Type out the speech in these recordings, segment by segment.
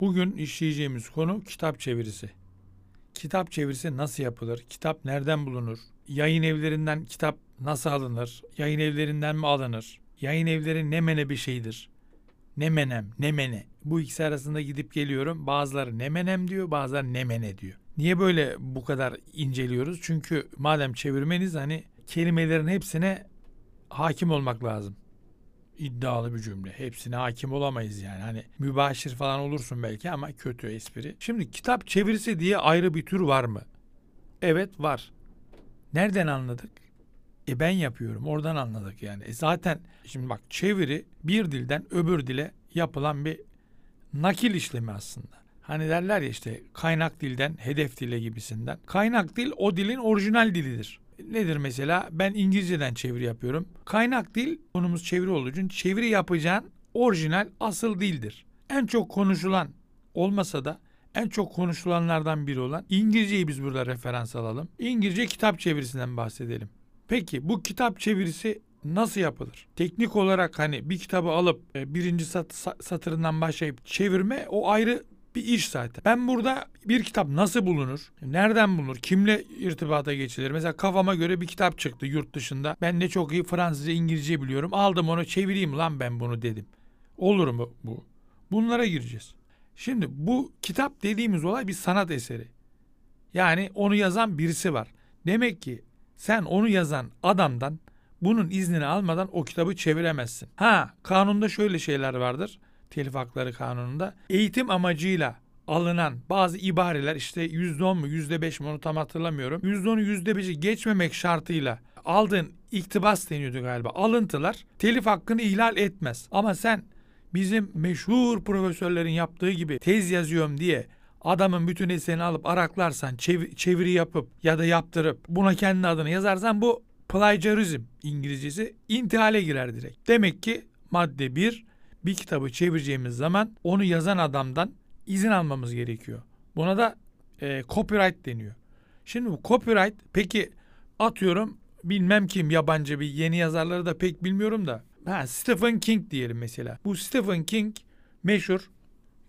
Bugün işleyeceğimiz konu kitap çevirisi. Kitap çevirisi nasıl yapılır? Kitap nereden bulunur? Yayın evlerinden kitap nasıl alınır? Yayın evlerinden mi alınır? Yayın evleri ne mene bir şeydir? Ne menem, ne mene. Bu ikisi arasında gidip geliyorum. Bazıları ne menem diyor, bazıları ne mene diyor. Niye böyle bu kadar inceliyoruz? Çünkü madem çevirmeniz hani kelimelerin hepsine hakim olmak lazım iddialı bir cümle. Hepsine hakim olamayız yani. Hani mübaşir falan olursun belki ama kötü espri. Şimdi kitap çevirisi diye ayrı bir tür var mı? Evet var. Nereden anladık? E ben yapıyorum. Oradan anladık yani. E zaten şimdi bak çeviri bir dilden öbür dile yapılan bir nakil işlemi aslında. Hani derler ya işte kaynak dilden hedef dile gibisinden. Kaynak dil o dilin orijinal dilidir. Nedir mesela? Ben İngilizceden çeviri yapıyorum. Kaynak dil konumuz çeviri olduğu için çeviri yapacağın orijinal asıl dildir. En çok konuşulan olmasa da en çok konuşulanlardan biri olan İngilizceyi biz burada referans alalım. İngilizce kitap çevirisinden bahsedelim. Peki bu kitap çevirisi nasıl yapılır? Teknik olarak hani bir kitabı alıp e, birinci sat, satırından başlayıp çevirme o ayrı bir iş zaten. Ben burada bir kitap nasıl bulunur? Nereden bulunur? Kimle irtibata geçilir? Mesela kafama göre bir kitap çıktı yurt dışında. Ben de çok iyi Fransızca, İngilizce biliyorum. Aldım onu çevireyim lan ben bunu dedim. Olur mu bu? Bunlara gireceğiz. Şimdi bu kitap dediğimiz olay bir sanat eseri. Yani onu yazan birisi var. Demek ki sen onu yazan adamdan bunun iznini almadan o kitabı çeviremezsin. Ha kanunda şöyle şeyler vardır telif hakları kanununda eğitim amacıyla alınan bazı ibareler işte yüzde on mu yüzde beş mi onu tam hatırlamıyorum. Yüzde onu yüzde beşi geçmemek şartıyla aldığın iktibas deniyordu galiba alıntılar telif hakkını ihlal etmez. Ama sen bizim meşhur profesörlerin yaptığı gibi tez yazıyorum diye adamın bütün eserini alıp araklarsan çev- çeviri yapıp ya da yaptırıp buna kendi adını yazarsan bu plagiarizm İngilizcesi intihale girer direkt. Demek ki madde bir bir kitabı çevireceğimiz zaman onu yazan adamdan izin almamız gerekiyor. Buna da e, copyright deniyor. Şimdi bu copyright peki atıyorum bilmem kim yabancı bir yeni yazarları da pek bilmiyorum da. Ha, Stephen King diyelim mesela. Bu Stephen King meşhur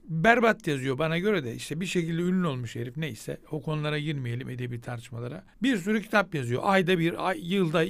berbat yazıyor bana göre de işte bir şekilde ünlü olmuş herif neyse o konulara girmeyelim edebi tartışmalara. Bir sürü kitap yazıyor. Ayda bir, ay, yılda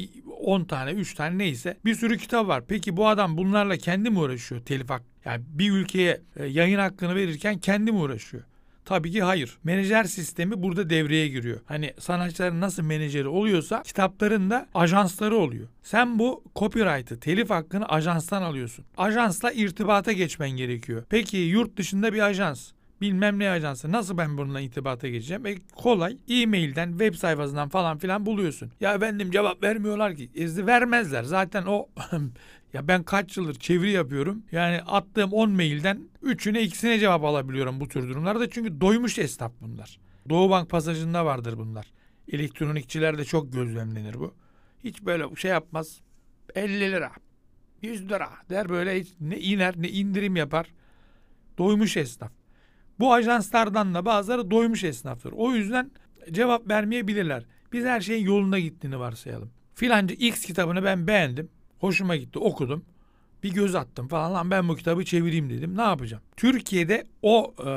10 tane, 3 tane neyse bir sürü kitap var. Peki bu adam bunlarla kendi mi uğraşıyor telif hak? Yani bir ülkeye e, yayın hakkını verirken kendi mi uğraşıyor? Tabii ki hayır. Menajer sistemi burada devreye giriyor. Hani sanatçıların nasıl menajeri oluyorsa kitapların da ajansları oluyor. Sen bu copyright'ı, telif hakkını ajanstan alıyorsun. Ajansla irtibata geçmen gerekiyor. Peki yurt dışında bir ajans bilmem ne ajansı. Nasıl ben bununla itibata geçeceğim? E, kolay. E-mailden, web sayfasından falan filan buluyorsun. Ya efendim cevap vermiyorlar ki. E, vermezler. Zaten o Ya ben kaç yıldır çeviri yapıyorum. Yani attığım 10 mailden 3'üne ikisine cevap alabiliyorum bu tür durumlarda. Çünkü doymuş esnaf bunlar. Doğu Bank pasajında vardır bunlar. Elektronikçilerde çok gözlemlenir bu. Hiç böyle şey yapmaz. 50 lira, 100 lira der böyle hiç ne iner ne indirim yapar. Doymuş esnaf. Bu ajanslardan da bazıları doymuş esnaftır. O yüzden cevap vermeyebilirler. Biz her şeyin yolunda gittiğini varsayalım. Filanca X kitabını ben beğendim. Hoşuma gitti okudum. Bir göz attım falan lan ben bu kitabı çevireyim dedim. Ne yapacağım? Türkiye'de o e,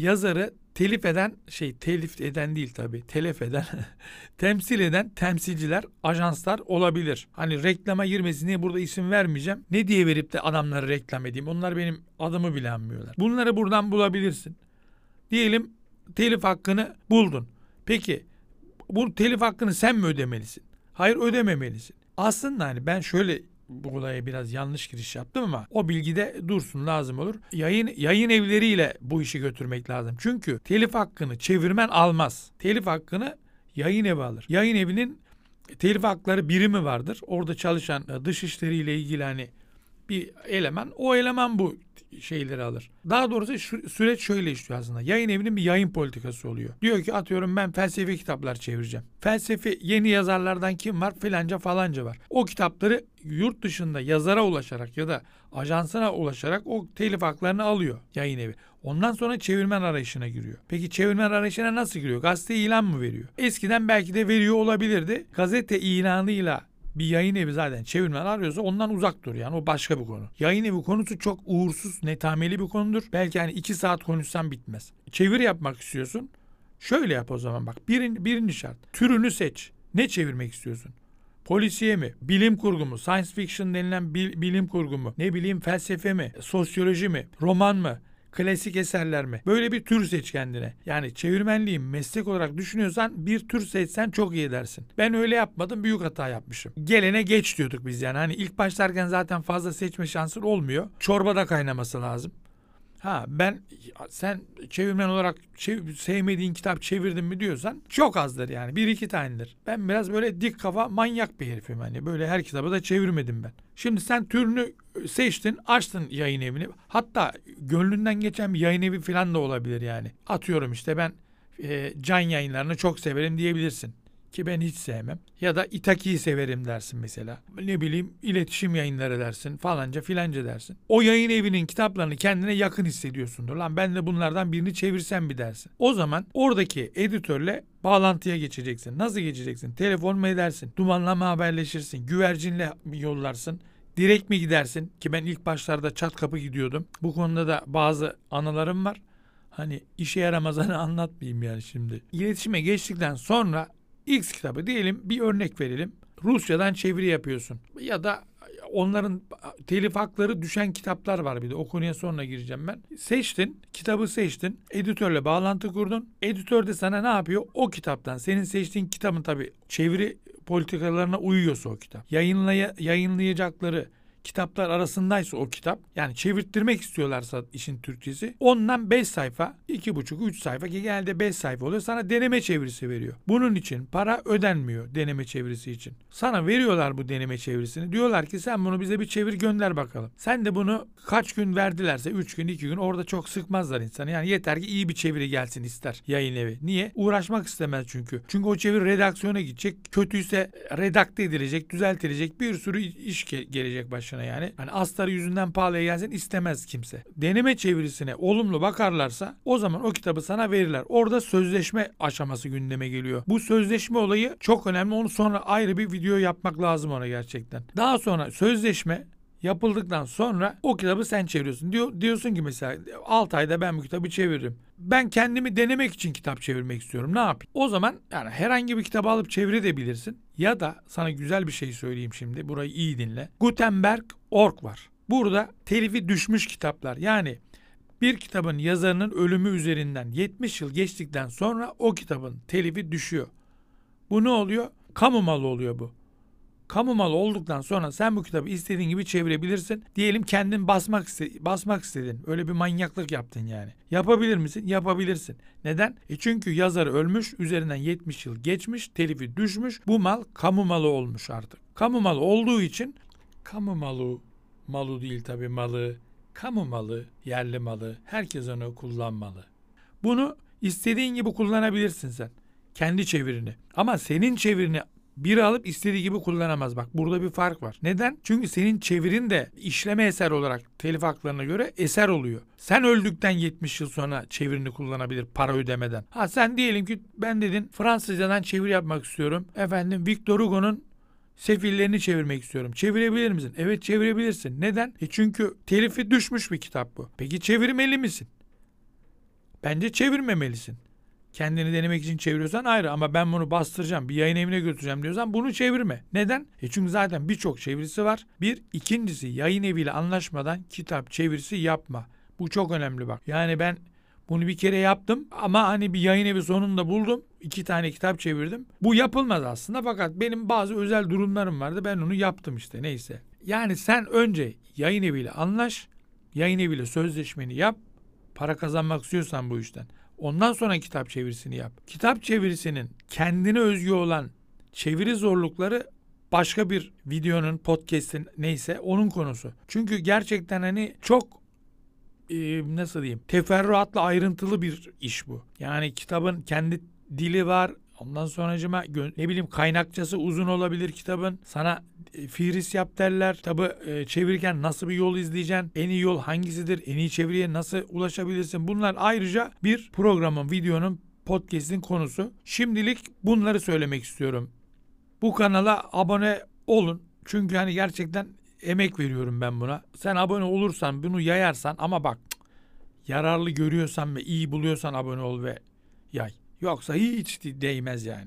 yazarı telif eden şey telif eden değil tabii telef eden temsil eden temsilciler ajanslar olabilir. Hani reklama girmesine burada isim vermeyeceğim. Ne diye verip de adamları reklam edeyim? Onlar benim adımı bile anmıyorlar. Bunları buradan bulabilirsin. Diyelim telif hakkını buldun. Peki bu telif hakkını sen mi ödemelisin? Hayır ödememelisin. Aslında hani ben şöyle bu olaya biraz yanlış giriş yaptım ama o bilgide dursun lazım olur. Yayın yayın evleriyle bu işi götürmek lazım. Çünkü telif hakkını çevirmen almaz. Telif hakkını yayın evi alır. Yayın evinin telif hakları birimi vardır. Orada çalışan e, dış işleriyle ilgili hani bir eleman o eleman bu şeyleri alır. Daha doğrusu süreç şöyle işliyor aslında. Yayın evinin bir yayın politikası oluyor. Diyor ki atıyorum ben felsefi kitaplar çevireceğim. Felsefi yeni yazarlardan kim var? Filanca falanca var. O kitapları yurt dışında yazara ulaşarak ya da ajansına ulaşarak o telif haklarını alıyor yayın evi. Ondan sonra çevirmen arayışına giriyor. Peki çevirmen arayışına nasıl giriyor? Gazete ilan mı veriyor? Eskiden belki de veriyor olabilirdi. Gazete ilanıyla bir yayın evi zaten çevirmen arıyorsa ondan uzak dur yani o başka bir konu. Yayın evi konusu çok uğursuz, netameli bir konudur. Belki hani iki saat konuşsan bitmez. Çeviri yapmak istiyorsun. Şöyle yap o zaman bak. Birinci, birinci şart. Türünü seç. Ne çevirmek istiyorsun? Polisiye mi? Bilim kurgu mu? Science fiction denilen bil- bilim kurgu mu? Ne bileyim felsefe mi? Sosyoloji mi? Roman mı? Klasik eserler mi? Böyle bir tür seç kendine. Yani çevirmenliği meslek olarak düşünüyorsan bir tür seçsen çok iyi edersin. Ben öyle yapmadım. Büyük hata yapmışım. Gelene geç diyorduk biz yani. Hani ilk başlarken zaten fazla seçme şansın olmuyor. Çorbada kaynaması lazım. Ha ben sen çevirmen olarak çev- sevmediğin kitap çevirdin mi diyorsan çok azdır yani. Bir iki tanedir. Ben biraz böyle dik kafa manyak bir herifim hani. Böyle her kitabı da çevirmedim ben. Şimdi sen türünü seçtin, açtın yayın evini. Hatta gönlünden geçen bir yayın evi falan da olabilir yani. Atıyorum işte ben e, can yayınlarını çok severim diyebilirsin. Ki ben hiç sevmem. Ya da İtaki'yi severim dersin mesela. Ne bileyim iletişim yayınları dersin falanca filanca dersin. O yayın evinin kitaplarını kendine yakın hissediyorsundur. Lan ben de bunlardan birini çevirsem bir dersin. O zaman oradaki editörle bağlantıya geçeceksin. Nasıl geçeceksin? Telefon mu edersin? Dumanla mı haberleşirsin? Güvercinle yollarsın? Direkt mi gidersin? Ki ben ilk başlarda çat kapı gidiyordum. Bu konuda da bazı anılarım var. Hani işe yaramazını anlatmayayım yani şimdi. İletişime geçtikten sonra X kitabı diyelim bir örnek verelim. Rusçadan çeviri yapıyorsun. Ya da onların telif hakları düşen kitaplar var bir de. O konuya sonra gireceğim ben. Seçtin, kitabı seçtin. Editörle bağlantı kurdun. Editör de sana ne yapıyor? O kitaptan, senin seçtiğin kitabın tabii çeviri politikalarına uyuyorsa o kitap. Yayınlaya, yayınlayacakları kitaplar arasındaysa o kitap yani çevirttirmek istiyorlarsa işin Türkçesi ondan 5 sayfa 2,5-3 sayfa ki genelde 5 sayfa oluyor sana deneme çevirisi veriyor. Bunun için para ödenmiyor deneme çevirisi için. Sana veriyorlar bu deneme çevirisini. Diyorlar ki sen bunu bize bir çevir gönder bakalım. Sen de bunu kaç gün verdilerse 3 gün 2 gün orada çok sıkmazlar insanı. Yani yeter ki iyi bir çeviri gelsin ister yayın evi. Niye? Uğraşmak istemez çünkü. Çünkü o çeviri redaksiyona gidecek. Kötüyse redakte edilecek, düzeltilecek bir sürü iş ge- gelecek başına yani. Hani astarı yüzünden pahalıya gelsin istemez kimse. Deneme çevirisine olumlu bakarlarsa o zaman o kitabı sana verirler. Orada sözleşme aşaması gündeme geliyor. Bu sözleşme olayı çok önemli. Onu sonra ayrı bir video yapmak lazım ona gerçekten. Daha sonra sözleşme yapıldıktan sonra o kitabı sen çeviriyorsun. Diyor, diyorsun ki mesela 6 ayda ben bu kitabı çeviririm. Ben kendimi denemek için kitap çevirmek istiyorum. Ne yapayım? O zaman yani herhangi bir kitabı alıp çevirebilirsin. Ya da sana güzel bir şey söyleyeyim şimdi. Burayı iyi dinle. Gutenberg.org var. Burada telifi düşmüş kitaplar. Yani bir kitabın yazarının ölümü üzerinden 70 yıl geçtikten sonra o kitabın telifi düşüyor. Bu ne oluyor? Kamu malı oluyor bu. Kamu malı olduktan sonra sen bu kitabı istediğin gibi çevirebilirsin. Diyelim kendin basmak iste basmak istedin. Öyle bir manyaklık yaptın yani. Yapabilir misin? Yapabilirsin. Neden? E çünkü yazar ölmüş, üzerinden 70 yıl geçmiş, telifi düşmüş. Bu mal kamu malı olmuş artık. Kamu malı olduğu için kamu malı malı değil tabii malı. Kamu malı, yerli malı. Herkes onu kullanmalı. Bunu istediğin gibi kullanabilirsin sen. Kendi çevirini. Ama senin çevirini biri alıp istediği gibi kullanamaz. Bak burada bir fark var. Neden? Çünkü senin çevirin de işleme eser olarak telif haklarına göre eser oluyor. Sen öldükten 70 yıl sonra çevirini kullanabilir para ödemeden. Ha sen diyelim ki ben dedin Fransızcadan çeviri yapmak istiyorum. Efendim Victor Hugo'nun Sefillerini çevirmek istiyorum. Çevirebilir misin? Evet çevirebilirsin. Neden? E çünkü telifi düşmüş bir kitap bu. Peki çevirmeli misin? Bence çevirmemelisin. Kendini denemek için çeviriyorsan ayrı ama ben bunu bastıracağım, bir yayın evine götüreceğim diyorsan bunu çevirme. Neden? E çünkü zaten birçok çevirisi var. Bir, ikincisi yayın eviyle anlaşmadan kitap çevirisi yapma. Bu çok önemli bak. Yani ben bunu bir kere yaptım ama hani bir yayın evi sonunda buldum. iki tane kitap çevirdim. Bu yapılmaz aslında fakat benim bazı özel durumlarım vardı. Ben onu yaptım işte neyse. Yani sen önce yayın eviyle anlaş. Yayın eviyle sözleşmeni yap. Para kazanmak istiyorsan bu işten. Ondan sonra kitap çevirisini yap. Kitap çevirisinin kendine özgü olan çeviri zorlukları başka bir videonun, podcast'in neyse onun konusu. Çünkü gerçekten hani çok e, nasıl diyeyim teferruatla ayrıntılı bir iş bu. Yani kitabın kendi dili var. Ondan sonracıma ne bileyim kaynakçası uzun olabilir kitabın. Sana e, firis yap derler. Kitabı e, çevirirken nasıl bir yol izleyeceksin? En iyi yol hangisidir? En iyi çeviriye nasıl ulaşabilirsin? Bunlar ayrıca bir programın, videonun, podcast'in konusu. Şimdilik bunları söylemek istiyorum. Bu kanala abone olun. Çünkü hani gerçekten emek veriyorum ben buna. Sen abone olursan, bunu yayarsan ama bak yararlı görüyorsan ve iyi buluyorsan abone ol ve yay. Yoksa hiç değmez yani.